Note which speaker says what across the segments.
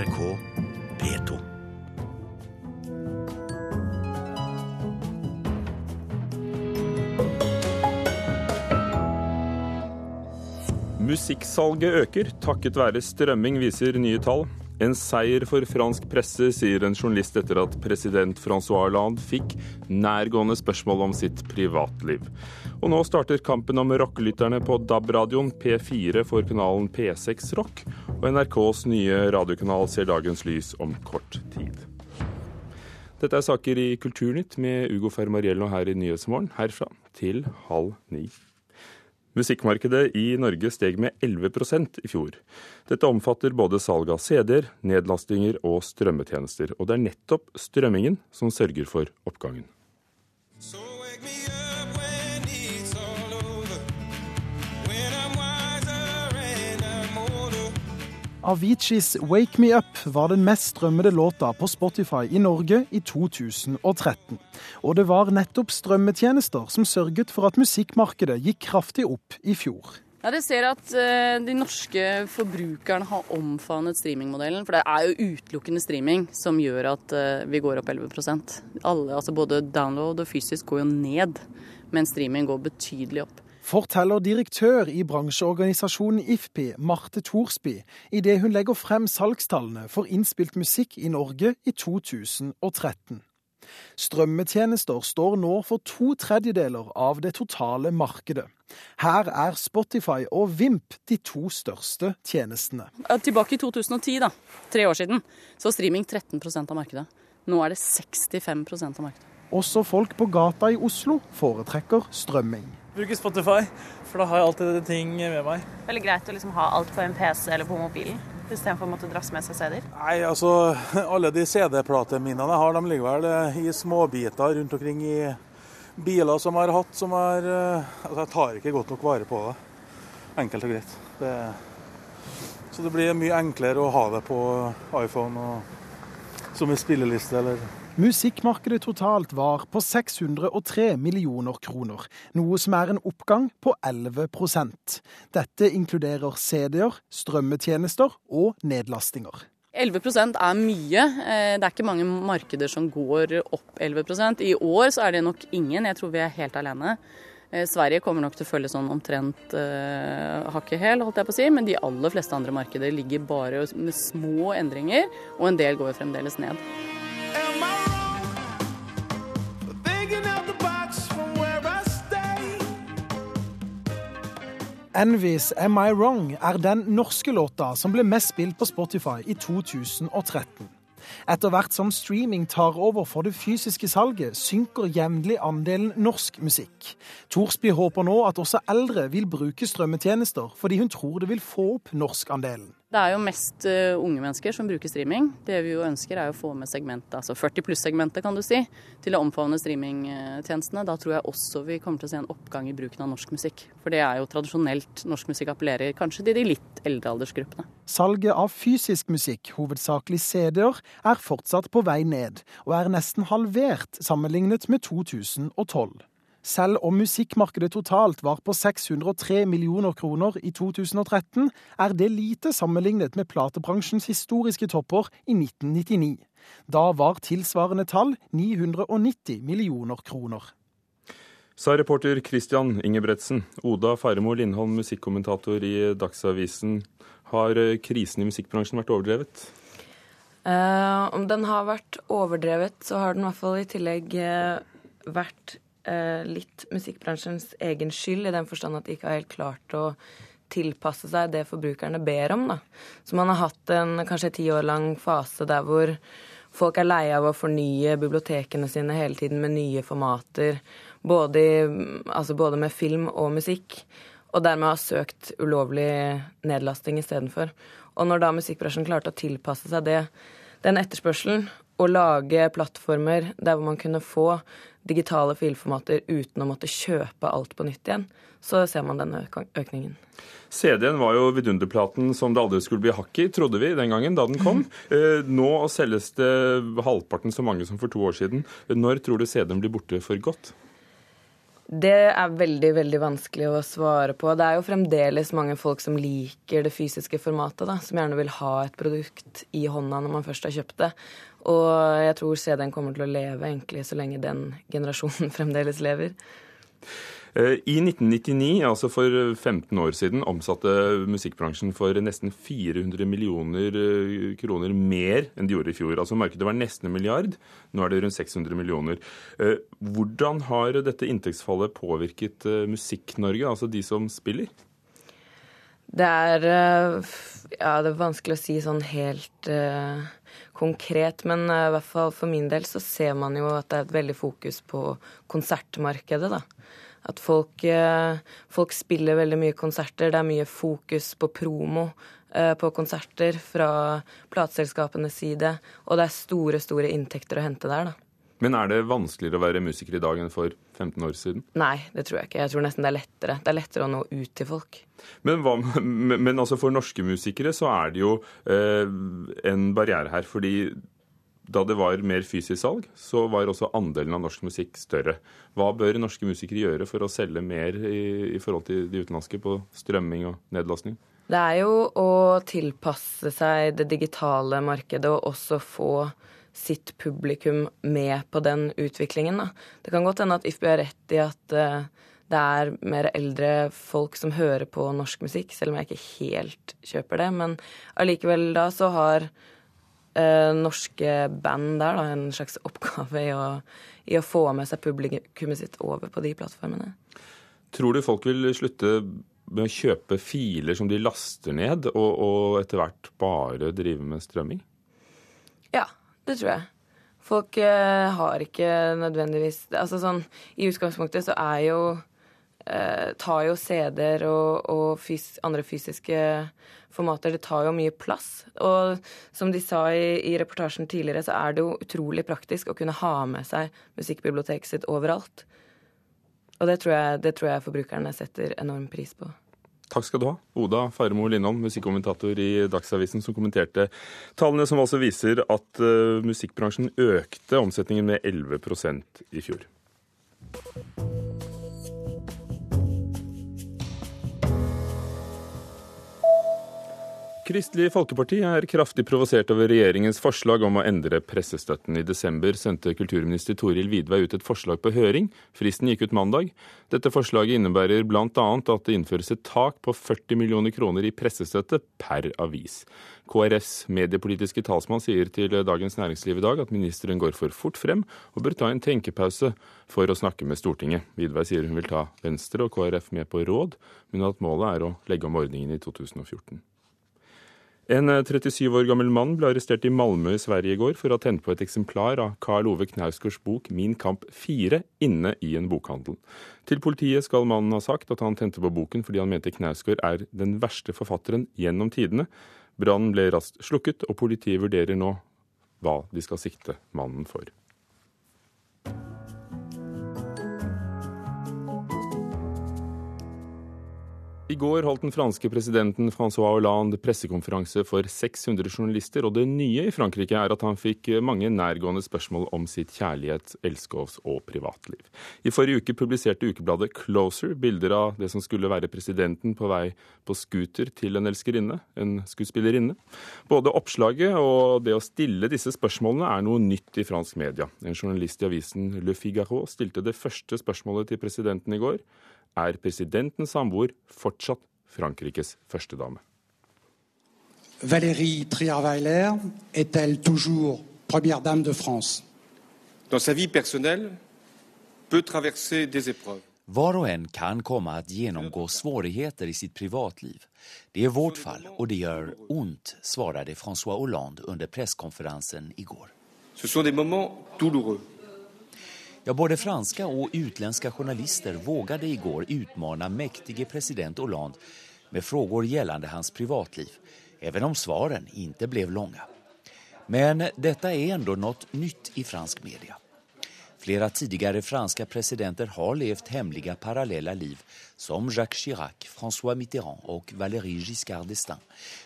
Speaker 1: NRK P2.
Speaker 2: Musikksalget øker takket være strømming, viser nye tall. En seier for fransk presse, sier en journalist etter at president Francois Hollande fikk nærgående spørsmål om sitt privatliv. Og nå starter kampen om rockelytterne på DAB-radioen. P4 for kanalen P6 Rock, og NRKs nye radiokanal ser dagens lys om kort tid. Dette er saker i Kulturnytt med Ugo Fermariello her i Nyhetsmorgen, herfra til halv ni. Musikkmarkedet i Norge steg med 11% i fjor. Dette omfatter både salg av CD-er, nedlastinger og strømmetjenester. Og det er nettopp strømmingen som sørger for oppgangen.
Speaker 3: Aviciis 'Wake Me Up' var den mest strømmede låta på Spotify i Norge i 2013. Og det var nettopp strømmetjenester som sørget for at musikkmarkedet gikk kraftig opp i fjor.
Speaker 4: Ja, Det ser at uh, de norske forbrukerne har omfavnet streamingmodellen. For det er jo utelukkende streaming som gjør at uh, vi går opp 11% Alle, altså Både download og fysisk går jo ned, men streaming går betydelig opp
Speaker 3: forteller direktør i bransjeorganisasjonen IFPI, Marte Thorsby, idet hun legger frem salgstallene for innspilt musikk i Norge i 2013. Strømmetjenester står nå for to tredjedeler av det totale markedet. Her er Spotify og Vimp de to største tjenestene.
Speaker 4: Tilbake i 2010, da, tre år siden, så var streaming 13% av markedet. Nå er det 65% av markedet.
Speaker 3: Også folk på gata i Oslo foretrekker strømming.
Speaker 5: Bruker Spotify, for da har jeg alltid ting med meg.
Speaker 6: Veldig greit å liksom ha alt på en PC eller på mobilen, istedenfor å måtte drasse med seg CD-er.
Speaker 7: Nei, altså alle de CD-plateminnene jeg har, de ligger vel eh, i småbiter rundt omkring i biler som jeg har hatt, som er eh, Altså, jeg tar ikke godt nok vare på det. Enkelt og greit. Det, så det blir mye enklere å ha det på iPhone og, som en spilleliste eller
Speaker 3: Musikkmarkedet totalt var på 603 millioner kroner, noe som er en oppgang på 11% Dette inkluderer CD-er, strømmetjenester og nedlastinger.
Speaker 4: 11% er mye. Eh, det er ikke mange markeder som går opp 11% I år så er det nok ingen. Jeg tror vi er helt alene. Eh, Sverige kommer nok til å følge sånn omtrent uh, hakket hæl, holdt jeg på å si. Men de aller fleste andre markeder ligger bare med små endringer, og en del går fremdeles ned.
Speaker 3: Envies 'Am I Wrong' er den norske låta som ble mest spilt på Spotify i 2013. Etter hvert som streaming tar over for det fysiske salget, synker jevnlig andelen norsk musikk. Thorsby håper nå at også eldre vil bruke strømmetjenester, fordi hun tror det vil få opp norskandelen.
Speaker 4: Det er jo mest uh, unge mennesker som bruker streaming. Det vi jo ønsker er å få med segmentet, altså 40 pluss-segmentet kan du si, til å omfavne streamingtjenestene. Da tror jeg også vi kommer til å se en oppgang i bruken av norsk musikk. For det er jo tradisjonelt norsk musikk appellerer kanskje til de litt eldre aldersgruppene.
Speaker 3: Salget av fysisk musikk, hovedsakelig CD-er, er fortsatt på vei ned, og er nesten halvert sammenlignet med 2012. Selv om musikkmarkedet totalt var på 603 millioner kroner i 2013, er det lite sammenlignet med platebransjens historiske topper i 1999. Da var tilsvarende tall 990 millioner kroner.
Speaker 2: Sa reporter Christian Ingebretsen. Oda Faremo Lindholm, musikkommentator i Dagsavisen. Har krisen i musikkbransjen vært overdrevet?
Speaker 8: Uh, om den har vært overdrevet, så har den i hvert fall i tillegg uh, vært eh, litt musikkbransjens egen skyld, i den forstand at de ikke har helt klart å tilpasse seg det forbrukerne ber om. Da. Så man har hatt en kanskje ti år lang fase der hvor folk er lei av å fornye bibliotekene sine hele tiden med nye formater, både, i, altså både med film og musikk, og dermed har søkt ulovlig nedlasting istedenfor. Og når da musikkbransjen klarte å tilpasse seg det, den etterspørselen, og lage plattformer der hvor man kunne få digitale filformater uten å måtte kjøpe alt på nytt igjen, så ser man denne økningen.
Speaker 2: CD-en var jo vidunderplaten som det aldri skulle bli hakk i, trodde vi den gangen da den kom. Eh, nå selges det halvparten så mange som for to år siden. Når tror du CD-en blir borte for godt?
Speaker 8: Det er veldig veldig vanskelig å svare på. Det er jo fremdeles mange folk som liker det fysiske formatet, da, som gjerne vil ha et produkt i hånda når man først har kjøpt det. Og jeg tror CD-en kommer til å leve egentlig så lenge den generasjonen fremdeles lever.
Speaker 2: Eh, I 1999, altså for 15 år siden, omsatte musikkbransjen for nesten 400 millioner eh, kroner mer enn de gjorde i fjor. Altså Markedet var nesten en milliard, nå er det rundt 600 millioner. Eh, hvordan har dette inntektsfallet påvirket Musikk-Norge, altså de som spiller?
Speaker 8: Det er, ja, det er vanskelig å si sånn helt uh, konkret, men uh, i hvert fall for min del så ser man jo at det er et veldig fokus på konsertmarkedet, da. At folk, eh, folk, spiller veldig mye konserter. Det er mye fokus på promo eh, på konserter fra plateselskapenes side. Og det er store, store inntekter å hente der, da.
Speaker 2: Men er det vanskeligere å være musiker i dag enn for 15 år siden?
Speaker 8: Nei, det tror jeg ikke. Jeg tror nesten det er lettere. Det er lettere å nå ut til folk.
Speaker 2: Men, hva, men altså for norske musikere så er det jo eh, en barriere her. Fordi da det var mer fysisk salg, så var også andelen av norsk musikk større. Hva bør norske musikere gjøre for å selge mer i, i forhold til de utenlandske på strømming og nedlastning?
Speaker 8: Det er jo å tilpasse seg det digitale markedet og også få sitt publikum med på den utviklingen. Da. Det kan godt hende at Ifby har rett i at uh, det er mer eldre folk som hører på norsk musikk, selv om jeg ikke helt kjøper det. Men allikevel da så har eh, norske band der da, en slags oppgave i å, i å få med seg publikummet sitt over på de plattformene.
Speaker 2: Tror du folk vil slutte med å kjøpe filer som de laster ned, og, og etter hvert bare drive med strømming?
Speaker 8: Ja, det tror jeg. Folk eh, har ikke nødvendigvis Altså sånn I utgangspunktet så er jo eh, tar jo CD-er og, og fys andre fysiske formater Det tar jo mye plass. Og som de sa i, i, reportasjen tidligere, så er det jo utrolig praktisk å kunne ha med seg musikkbiblioteket sitt overalt. Og det tror, jeg, det tror jeg forbrukerne setter enorm pris på.
Speaker 2: Takk skal du ha, Oda Faremo Lindholm, musikkommentator i Dagsavisen, som kommenterte tallene som altså viser at uh, musikkbransjen økte omsetningen med 11% i fjor. Kristelig Folkeparti er kraftig provosert over regjeringens forslag om å endre pressestøtten. I desember sendte kulturminister Toril Vidvei ut et forslag på høring. Fristen gikk ut mandag. Dette forslaget innebærer bl.a. at det innføres et tak på 40 millioner kroner i pressestøtte per avis. KrFs mediepolitiske talsmann sier til Dagens Næringsliv i dag at ministeren går for fort frem og bør ta en tenkepause for å snakke med Stortinget. Vidvei sier hun vil ta Venstre og KrF med på råd, men at målet er å legge om ordningen i 2014. En 37 eh, år gammel mann ble arrestert i Malmö i Sverige i går for å ha tent på et eksemplar av Karl Ove Knausgårds bok 'Min kamp 4' inne i en bokhandel. Til politiet skal mannen ha sagt at han tente på boken fordi han mente Knausgård er den verste forfatteren gjennom tidene. Brannen ble raskt slukket, og politiet vurderer nå hva de skal sikte mannen for. I går holdt den franske presidenten Francois Hollande pressekonferanse for 600 journalister, og det nye i Frankrike er at han fikk mange nærgående spørsmål om sitt kjærlighet, elskovs- og privatliv. I forrige uke publiserte ukebladet Closer bilder av det som skulle være presidenten på vei på scooter til en elskerinne, en skuespillerinne. Både oppslaget og det å stille disse spørsmålene er noe nytt i fransk media. En journalist i avisen Le Figaro stilte det første spørsmålet til presidenten i går er presidentens samboer fortsatt Frankrikes førstedame.
Speaker 1: Valérie Trierweiler est-elle toujours première dame de France?
Speaker 9: Dans sa vie personnelle, peut traverser des épreuves.
Speaker 10: Var og en kan komme att genomgå svårigheter i sitt privatliv. Det er vårt fall og det gjør ont, svarade François Hollande under presskonferensen i går.
Speaker 9: Ce sont des moments douloureux.
Speaker 10: Ja, både franska og utländska journalister vågade igår utmana mäktige president Hollande med frågor gällande hans privatliv, även om svaren inte blev långa. Men detta är ändå något nytt i fransk media. Flera tidigare franska presidenter har levt hemliga parallella liv som Jacques Chirac, François Mitterrand och Valéry Giscard d'Estaing.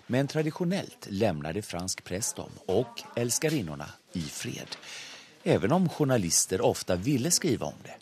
Speaker 10: Men traditionellt lämnade fransk press dem och älskarinnorna i fred även om journalister ofta ville skriva om det.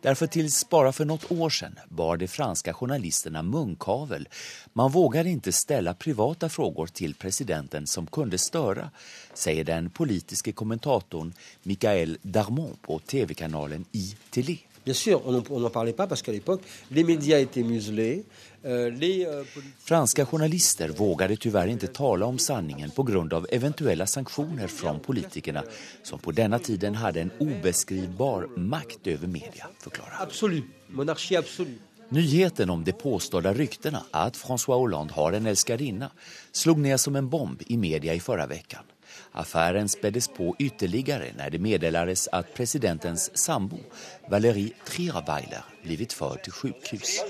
Speaker 10: Därför tills bara för något år sedan bar de franska journalisterna munkavel. Man vågade inte ställa privata frågor till presidenten som kunde störa, säger den politiske kommentatorn Michael Darmon på tv-kanalen ITV.
Speaker 11: Bien sûr, on n'en parlait pas parce qu'à l'époque, les médias étaient muselés.
Speaker 10: Euh, euh, Franska journalister vågade tyvärr inte tala om sanningen på grund av eventuella sanktioner från politikerna som på denna tiden hade en obeskrivbar makt över media, förklarar
Speaker 11: Absolut. Monarki absolut.
Speaker 10: Nyheten om de påstådda ryktena att François Hollande har en älskarinna slog ner som en bomb i media i förra veckan. Affären späddes på ytterligare när det meddelades att presidentens sambo Valérie Trierweiler blivit förd till sjukhus.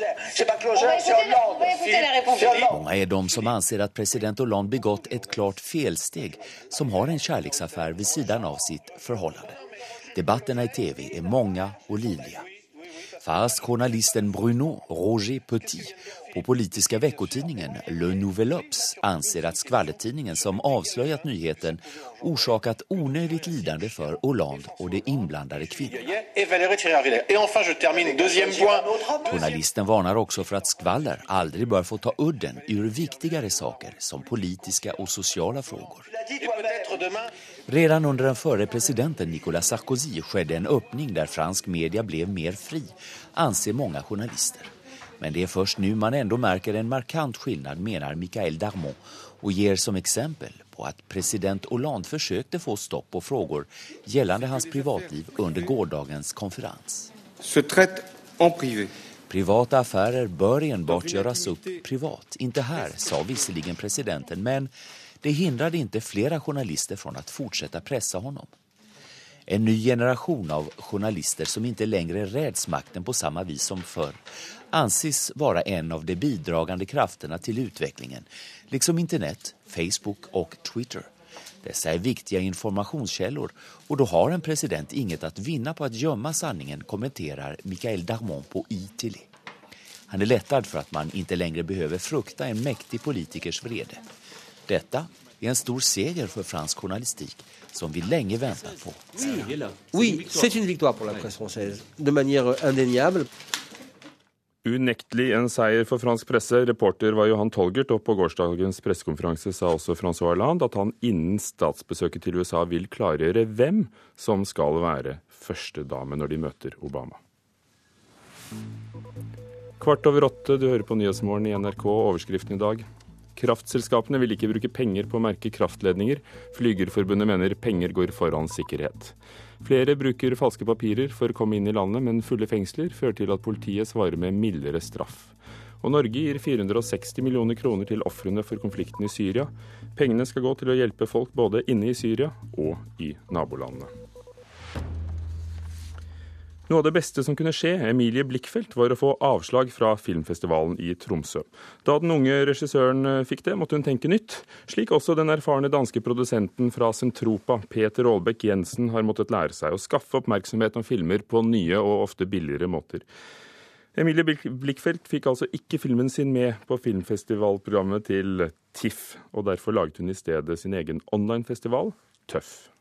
Speaker 10: Många är de som anser att president Hollande begått ett klart felsteg som har en kärleksaffär vid sidan av sitt förhållande. Debatterna i tv är många och livliga. Fast journalisten Bruno Roger Petit på politiska veckotidningen Le Nouvel Obs anser att skvallertidningen som avslöjat nyheten orsakat onödigt lidande för Hollande och de inblandade kvinnorna. Journalisten varnar också för att skvaller aldrig bör få ta udden ur viktigare saker som politiska och sociala frågor. Redan under den förre presidenten Nicolas Sarkozy skedde en öppning där fransk media blev mer fri, anser många journalister. Men det är först nu man ändå märker en markant skillnad, menar Michael Darmon och ger som exempel på att president Hollande försökte få stopp på frågor gällande hans privatliv under gårdagens konferens. Privata affärer bör enbart göras upp privat. Inte här, sa visserligen presidenten, men det hindrade inte flera journalister från att fortsätta pressa honom. En ny generation av journalister som inte längre räds makten på samma vis som förr anses vara en av de bidragande krafterna till utvecklingen, liksom internet, Facebook och Twitter. Dessa är viktiga informationskällor och då har en president inget att vinna på att gömma sanningen, kommenterar Michael Darmon på ITV. Han är lättad för att man inte längre behöver frukta en mäktig politikers vrede. Detta är en stor seger för fransk journalistik som vi länge väntat på.
Speaker 11: Oui, c'est une victoire pour la presse française, de manière indéniable.
Speaker 2: Unektelig en seier for fransk presse. Reporter var Johan Tolgert, og på gårsdagens pressekonferanse sa også Francois Hollande at han innen statsbesøket til USA vil klargjøre hvem som skal være førstedame når de møter Obama. Kvart over åtte, du hører på Nyhetsmorgen i NRK. Overskriften i dag. Kraftselskapene vil ikke bruke penger på å merke kraftledninger. Flygerforbundet mener penger går foran sikkerhet. Flere bruker falske papirer for å komme inn i landet, men fulle fengsler fører til at politiet svarer med mildere straff. Og Norge gir 460 millioner kroner til ofrene for konflikten i Syria. Pengene skal gå til å hjelpe folk både inne i Syria og i nabolandene. Noe av det beste som kunne skje Emilie Blikkfeldt, var å få avslag fra filmfestivalen i Tromsø. Da den unge regissøren eh, fikk det, måtte hun tenke nytt. Slik også den erfarne danske produsenten fra Sentropa, Peter Aalbæk Jensen, har måttet lære seg å skaffe oppmerksomhet om filmer på nye og ofte billigere måter. Emilie Blikkfeldt fikk altså ikke filmen sin med på filmfestivalprogrammet til TIFF, og derfor laget hun i stedet sin egen online-festival, Tøff.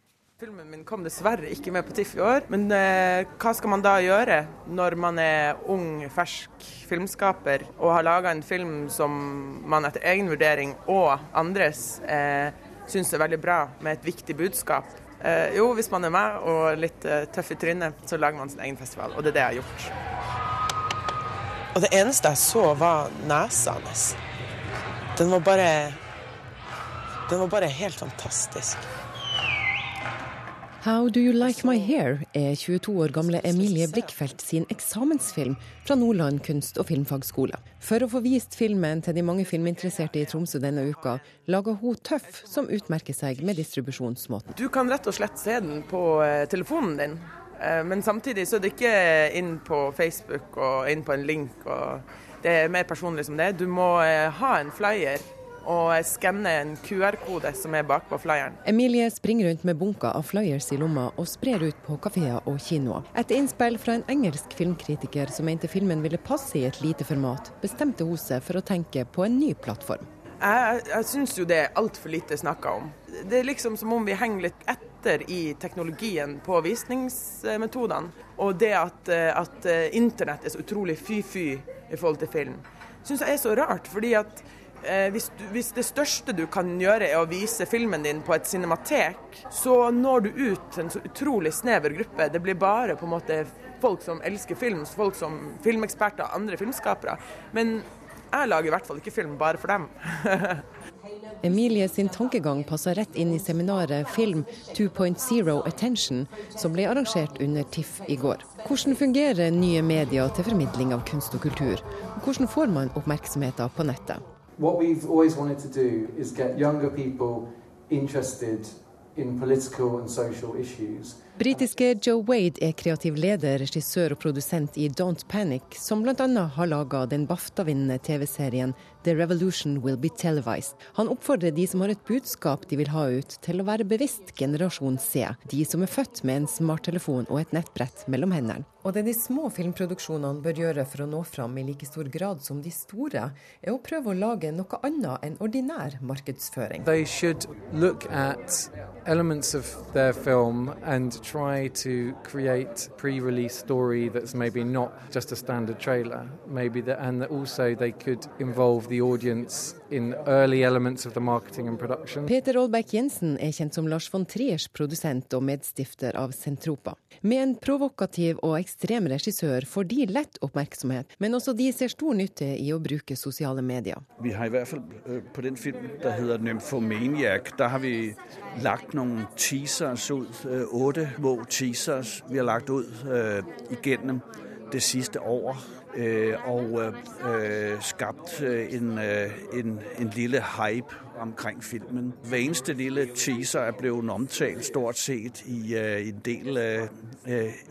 Speaker 12: Filmen min kom dessverre ikke med på TIFF i år, men eh, hva skal man da gjøre når man er ung, fersk filmskaper og har laga en film som man etter egen vurdering og andres eh, syns er veldig bra, med et viktig budskap? Eh, jo, hvis man er meg og litt eh, tøff i trynet, så lager man sin egen festival, og det er det jeg har gjort. Og det eneste jeg så, var nesa hans. Den var bare Den var bare helt fantastisk.
Speaker 13: How Do You Like My Hair er 22 år gamle Emilie Blikkfeldt sin eksamensfilm fra Nordland kunst- og filmfagskole. For å få vist filmen til de mange filminteresserte i Tromsø denne uka, lager hun Tøff, som utmerker seg med distribusjonsmåten.
Speaker 12: Du kan rett og slett se den på eh, telefonen din, eh, men samtidig så er det ikke inn på Facebook og inn på en link. Det er mer personlig som det. Du må eh, ha en flyer og skanne en QR-kode som er bakpå flyeren.
Speaker 13: Emilie springer rundt med bunker av flyers i lomma og sprer ut på kafeer og kinoer. Etter innspill fra en engelsk filmkritiker som mente filmen ville passe i et lite format, bestemte hun seg for å tenke på en ny plattform.
Speaker 12: Jeg, jeg syns jo det er altfor lite snakka om. Det er liksom som om vi henger litt etter i teknologien på visningsmetodene. Og det at, at internett er så utrolig fy-fy i forhold til film, syns jeg er så rart. fordi at eh, hvis, du, hvis, det største du kan gjøre er å vise filmen din på et cinematek, så når du ut til en så utrolig snever gruppe. Det blir bare på en måte folk som elsker film, folk som filmeksperter, andre filmskapere. Men jeg lager i hvert fall ikke film bare for dem.
Speaker 13: Emilie sin tankegang passer rett inn i seminaret Film 2.0 Attention, som ble arrangert under TIFF i går. Hvordan fungerer nye medier til formidling av kunst og kultur? Og hvordan får man oppmerksomheten på nettet?
Speaker 14: What we've always wanted to do is get younger people interested in political and social issues
Speaker 13: Britiske Joe Wade er kreativ leder, regissør og produsent i Don't Panic, som bl.a. har laga den BAFTA-vinnende TV-serien The Revolution Will Be Televised. Han oppfordrer de som har et budskap de vil ha ut, til å være bevisst generasjon C. De som er født med en smarttelefon og et nettbrett mellom hendene. Og det de små filmproduksjonene bør gjøre for å nå fram i like stor grad som de store, er å prøve å lage noe annet enn ordinær markedsføring.
Speaker 15: They should look at elements of their film and try to create pre-release story that's maybe not just a standard trailer, maybe that, and that also they could involve the audience in early elements of the marketing and production.
Speaker 13: Peter Aalbeck Jensen er kjent som Lars von Triers produsent og medstifter av Sentropa. Med en provokativ og ekstrem regissør får de lett oppmerksomhet, men også de ser stor nytte i å bruke sosiale medier.
Speaker 16: Vi har i hvert fall øh, på den filmen der heter Nymphomaniac, der har vi lagt noen teasers ut, øh, åtte små teasers vi har lagt ut øh, igennem det sidste år, øh, og øh, skabt en, en, en lille hype omkring filmen. Hver eneste lille teaser er blevet omtalt stort sett i uh, en del uh,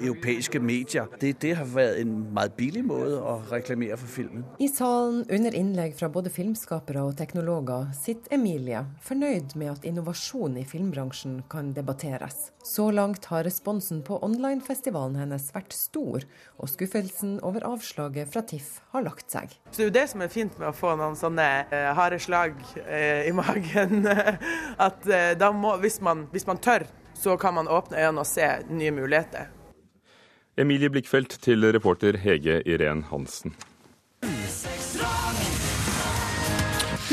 Speaker 16: europeiske medier. Det, det, har vært en meget billig måte å reklamere for filmen.
Speaker 13: I salen under innlegg fra både filmskapere og teknologer sitter Emilie fornøyd med at innovasjon i filmbransjen kan debatteres. Så langt har responsen på onlinefestivalen hennes vært stor, og skuffelsen over avslaget fra TIFF har lagt seg.
Speaker 12: Så det er jo det som er fint med å få noen sånne uh, harde slag uh, i magen. At uh, da må, hvis man, hvis man tør, så kan man åpne øynene og se nye muligheter.
Speaker 2: Emilie Blikkfeldt til reporter Hege Irén Hansen.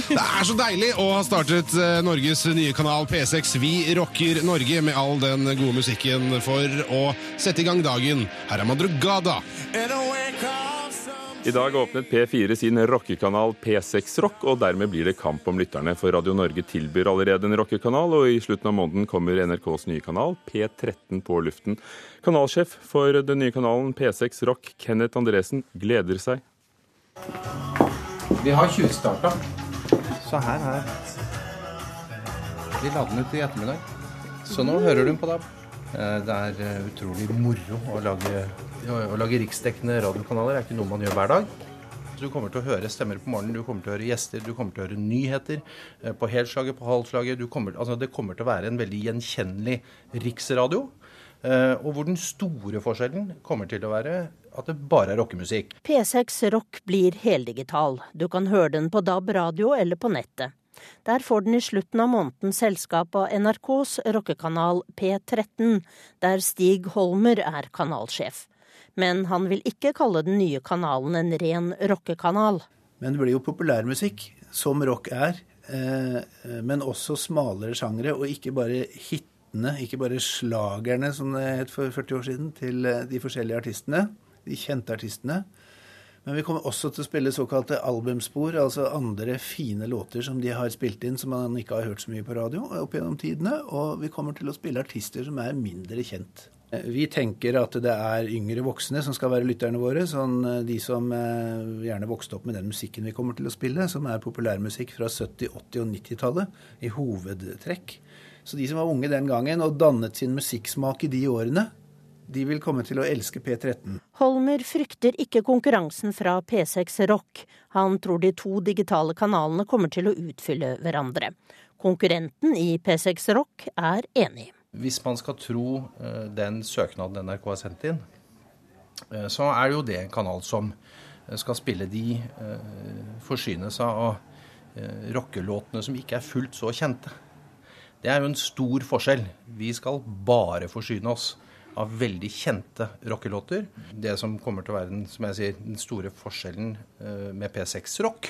Speaker 17: Det er så deilig å ha startet eh, Norges nye kanal P6 Vi rocker Norge med all den gode musikken for å sette i gang dagen. Her er Madrugada.
Speaker 2: I dag åpnet P4 sin rockekanal P6 Rock, og dermed blir det kamp om lytterne. For Radio Norge tilbyr allerede en rockekanal, og i slutten av måneden kommer NRKs nye kanal P13 på luften. Kanalsjef for den nye kanalen P6 Rock, Kenneth Andresen, gleder seg.
Speaker 18: Vi har 20 starta. Så her, her. Vi la den ut i ettermiddag. Så nå hører du på DAB. Eh, det er eh, utrolig moro å lage, å lage riksdekkende radiokanaler. Er ikke noe man gjør hver dag. Du kommer til å høre stemmer på morgenen, du kommer til å høre gjester, du kommer til å høre nyheter eh, på helslaget, på halvslaget. Kommer, altså det kommer til å være en veldig gjenkjennelig riksradio. Og hvor den store forskjellen kommer til å være at det bare er rockemusikk.
Speaker 19: P6 Rock blir heldigital. Du kan høre den på DAB radio eller på nettet. Der får den i slutten av måneden selskap av NRKs rockekanal P13, der Stig Holmer er kanalsjef. Men han vil ikke kalle den nye kanalen en ren rockekanal.
Speaker 20: Men det blir jo populærmusikk, som rock er. Eh, men også smalere sjangere, og ikke bare hitene, ikke bare slagerne, som det het for 40 år siden, til eh, de forskjellige artistene de kjente artistene. Men vi kommer også til å spille såkalte albumspor, altså andre fine låter som de har spilt inn som man ikke har hørt så mye på radio opp gjennom tidene. Og vi kommer til å spille artister som er mindre kjent. Vi tenker at det er yngre voksne som skal være lytterne våre. Sånn eh, de som eh, gjerne vokste opp med den musikken vi kommer til å spille, som er populærmusikk fra 70-, 80- og 90-tallet i hovedtrekk. Så de som var unge den gangen og dannet sin musikksmak i de årene, de vil komme til å elske P13.
Speaker 19: Holmer frykter ikke konkurransen fra P6 Rock. Han tror de to digitale kanalene kommer til å utfylle hverandre. Konkurrenten i P6 Rock er enig.
Speaker 18: Hvis man skal tro eh, den søknaden NRK har sendt inn, eh, så er det jo det en kanal som eh, skal spille de forsyne seg av rockelåtene som ikke er fullt så kjente. Det er jo en stor forskjell. Vi skal bare forsyne oss av veldig kjente rockelåter. Det som kommer til å være den, som jeg sier, den store forskjellen med P6 Rock,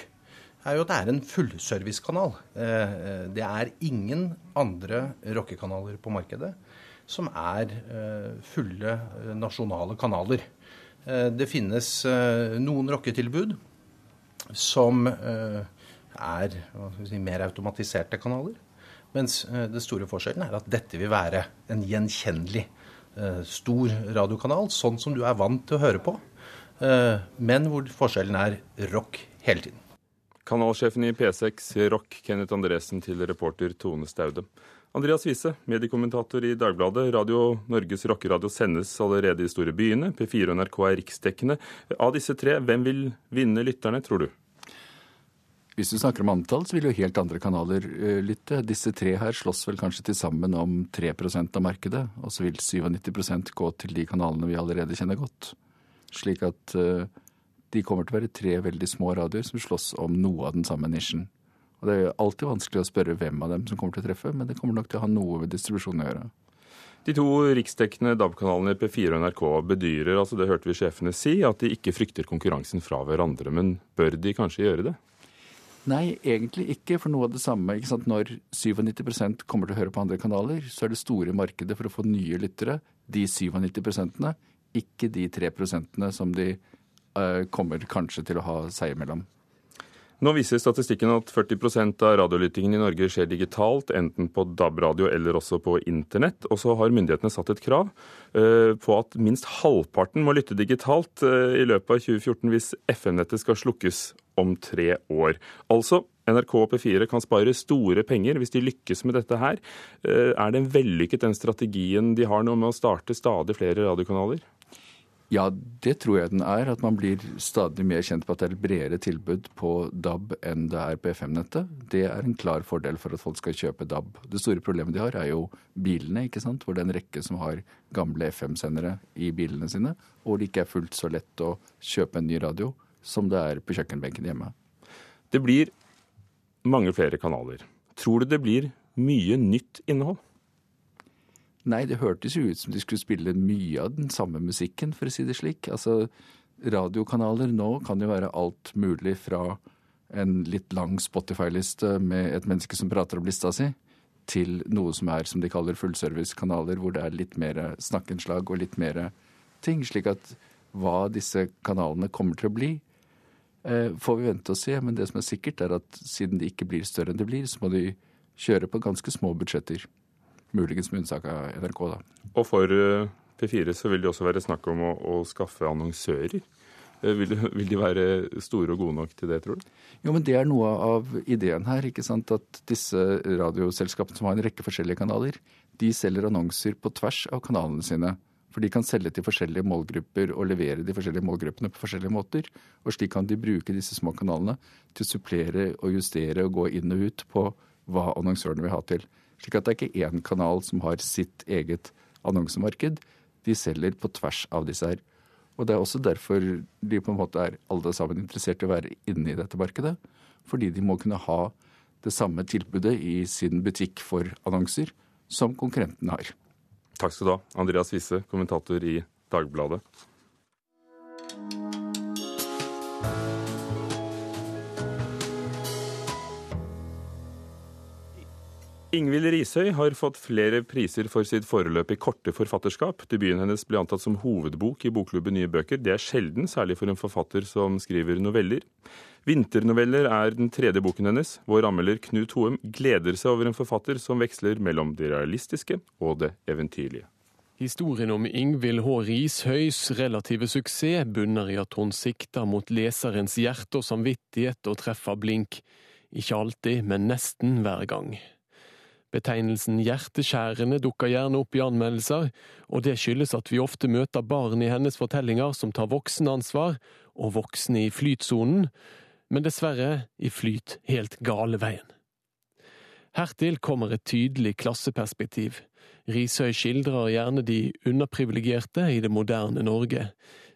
Speaker 18: er jo at det er en fullservicekanal. Eh, eh, det er ingen andre rockekanaler på markedet som er fulle nasjonale kanaler. Det finnes noen rocketilbud som er si, mer automatiserte kanaler. Mens det store forskjellen er at dette vil være en gjenkjennelig Eh, stor radiokanal, sånn som du er vant til å høre på, eh, men hvor forskjellen er rock hele tiden.
Speaker 2: Kanalsjefen i P6 Rock, Kenneth Andresen, til reporter Tone Staude. Andreas Wiese, mediekommentator i Dagbladet. Radio Norges rockeradio sendes allerede i store byene. P4 og NRK er riksdekkende. Av disse tre, hvem vil vinne lytterne, tror du?
Speaker 21: Hvis du snakker om antall, så vil jo helt andre kanaler uh, lytte. Disse tre her slåss vel kanskje til sammen om 3% av markedet, og så vil 97% gå til de kanalene vi allerede kjenner godt. Slik at uh, de kommer til å være tre veldig små radioer som slåss om noe av den samme nisjen. Og Det er alltid vanskelig å spørre hvem av dem som kommer til å treffe, men det kommer nok til å ha noe med distribusjonen å gjøre.
Speaker 2: De to riksdekkende DAB-kanalene P4 og NRK bedyrer, altså det hørte vi sjefene si, at de ikke frykter konkurransen fra hverandre. Men bør de kanskje gjøre det?
Speaker 21: Nei, egentlig ikke. For noe av det samme. ikke sant? Når 97% kommer til å høre på andre kanaler, så er det store markedet for å få nye lyttere de 97% ikke de 3% som de kommer kanskje til å ha seg imellom.
Speaker 2: Nå viser statistikken at 40% av radiolyttingen i Norge skjer digitalt, enten på DAB-radio eller også på internett. Og så har myndighetene satt et krav uh, på at minst halvparten må lytte digitalt uh, i løpet av 2014 hvis FM-nettet skal slukkes om tre år. Altså, NRK og P4 kan spare store penger hvis de lykkes med dette her. Er er den vellykket, den strategien de har nå med å starte stadig flere radiokanaler?
Speaker 21: Ja, det tror jeg den er. At man blir stadig mer kjent på at det er et bredere tilbud på DAB enn det er på FM-nettet. Det er en klar fordel for at folk skal kjøpe DAB. Det store problemet de har, er jo bilene, ikke sant? hvor det er en rekke som har gamle FM-sendere i bilene sine, og det ikke er fullt så lett å kjøpe en ny radio som det er på kjøkkenbenken hjemme.
Speaker 2: Det blir mange flere kanaler. Tror du det blir mye nytt innhold?
Speaker 21: Nei, det hørtes jo ut som de skulle spille mye av den samme musikken, for å si det slik. Altså, radiokanaler nå kan jo være alt mulig fra en litt lang Spotify-liste med et menneske som prater om lista si, til noe som er som de kaller fullservice-kanaler, hvor det er litt mer snakkeinnslag og litt mer ting. Slik at hva disse kanalene kommer til å bli, Eh, får vi vente og se. Men det som er sikkert, er at siden de ikke blir større enn de blir, så må de kjøre på ganske små budsjetter. Muligens med unntak av NRK, da.
Speaker 2: Og for eh, P4 så vil det også være snakk om å, å skaffe annonsører. Eh, vil, vil, de være store og gode nok til det, tror du?
Speaker 21: Jo, men Det er noe av ideen her. ikke sant? At disse radioselskapene som har en rekke forskjellige kanaler, de selger annonser på tvers av kanalene sine. For de kan selge til forskjellige målgrupper og levere de forskjellige målgruppene på forskjellige måter. Og slik kan de bruke disse små kanalene til å supplere og justere og gå inn og ut på hva annonsørene vil ha til. Slik at det er ikke én kanal som har sitt eget annonsemarked. De selger på tvers av disse her. Og det er også derfor de på en måte er alle sammen interessert i å være inne i dette markedet. Fordi de må kunne ha det samme tilbudet i sin butikk for annonser som konkurrenten har.
Speaker 2: Takk skal du ha, Andreas Wisse, kommentator i Dagbladet. Ingvild Risøy har fått flere priser for sitt foreløpig korte forfatterskap. Debuten hennes ble antatt som hovedbok i bokklubben Nye bøker. Det er sjelden, særlig for en forfatter som skriver noveller. 'Vinternoveller' er den tredje boken hennes. Vår anmelder Knut Hoem gleder seg over en forfatter som veksler mellom det realistiske og det eventyrlige.
Speaker 22: Historien om Ingvild H. Rishøys relative suksess bunner i at hun sikter mot leserens hjerte og samvittighet og treffer blink. Ikke alltid, men nesten hver gang. Betegnelsen hjerteskjærende dukker gjerne opp i anmeldelser, og det skyldes at vi ofte møter barn i hennes fortellinger som tar voksenansvar, og voksne i flytsonen, men dessverre i flyt helt gale veien. Hertil kommer et tydelig klasseperspektiv. Rishøi skildrer gjerne de underprivilegerte i det moderne Norge.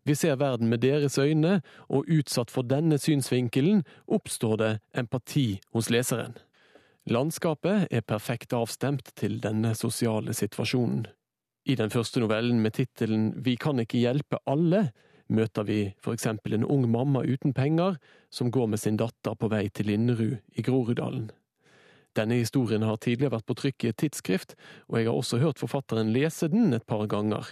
Speaker 22: Vi ser verden med deres øyne, og utsatt for denne synsvinkelen oppstår det empati hos leseren. Landskapet er perfekt avstemt til denne sosiale situasjonen. I den første novellen med tittelen Vi kan ikke hjelpe alle, møter vi for eksempel en ung mamma uten penger som går med sin datter på vei til Linderud i Groruddalen. Denne historien har tidligere vært på trykk i et tidsskrift, og jeg har også hørt forfatteren lese den et par ganger.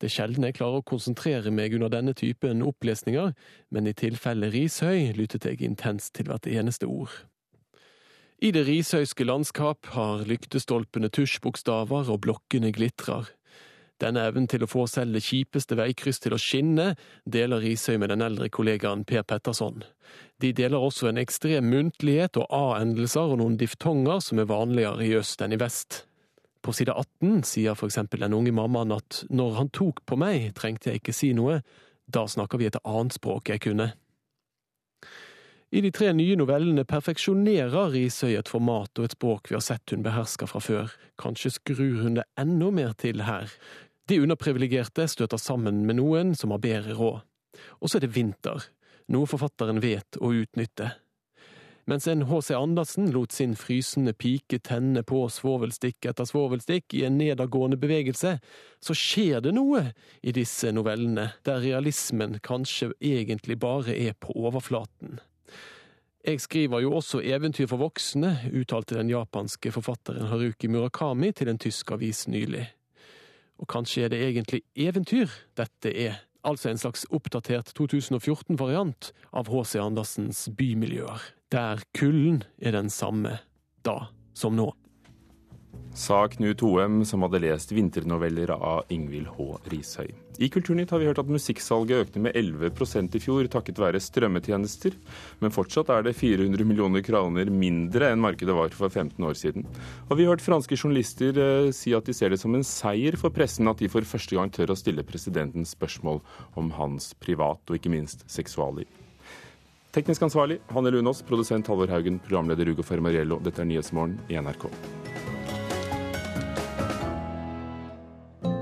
Speaker 22: Det er sjelden jeg klarer å konsentrere meg under denne typen opplesninger, men i tilfelle Rishøi lyttet jeg intenst til hvert eneste ord. I det rishøyske landskap har lyktestolpene tusjbokstaver og blokkene glitrer. Denne evnen til å få selv det kjipeste veikryss til å skinne, deler Risøy med den eldre kollegaen Per Petterson. De deler også en ekstrem muntlighet og a-endelser og noen diftonger som er vanligere i øst enn i vest. På side 18 sier for eksempel den unge mammaen at når han tok på meg, trengte jeg ikke si noe, da snakker vi et annet språk jeg kunne. I de tre nye novellene perfeksjonerer Risøy et format og et språk vi har sett hun behersker fra før, kanskje skrur hun det enda mer til her. De underprivilegerte støter sammen med noen som har bedre råd. Og så er det vinter, noe forfatteren vet å utnytte. Mens en H.C. Andersen lot sin frysende pike tenne på svovelstikk etter svovelstikk i en nedadgående bevegelse, så skjer det noe i disse novellene, der realismen kanskje egentlig bare er på overflaten. Jeg skriver jo også eventyr for voksne, uttalte den japanske forfatteren Haruki Murakami til en tysk avis nylig. Og kanskje er det egentlig eventyr dette er, altså en slags oppdatert 2014-variant av H.C. Andersens bymiljøer, der kulden er den samme da som nå.
Speaker 2: Sa Knut Hoem, som hadde lest vinternoveller av Ingvild H. Rishøi. I Kulturnytt har vi hørt at musikksalget økte med 11% i fjor takket være strømmetjenester, men fortsatt er det 400 millioner kroner mindre enn markedet var for 15 år siden. Og vi har hørt franske journalister eh, si at de ser det som en seier for pressen at de for første gang tør å stille presidenten spørsmål om hans privat og ikke minst seksualliv. Teknisk ansvarlig Hanne Lunås, produsent Halvor Haugen, programleder Ugo Fermariello. Dette er Nyhetsmorgen i NRK.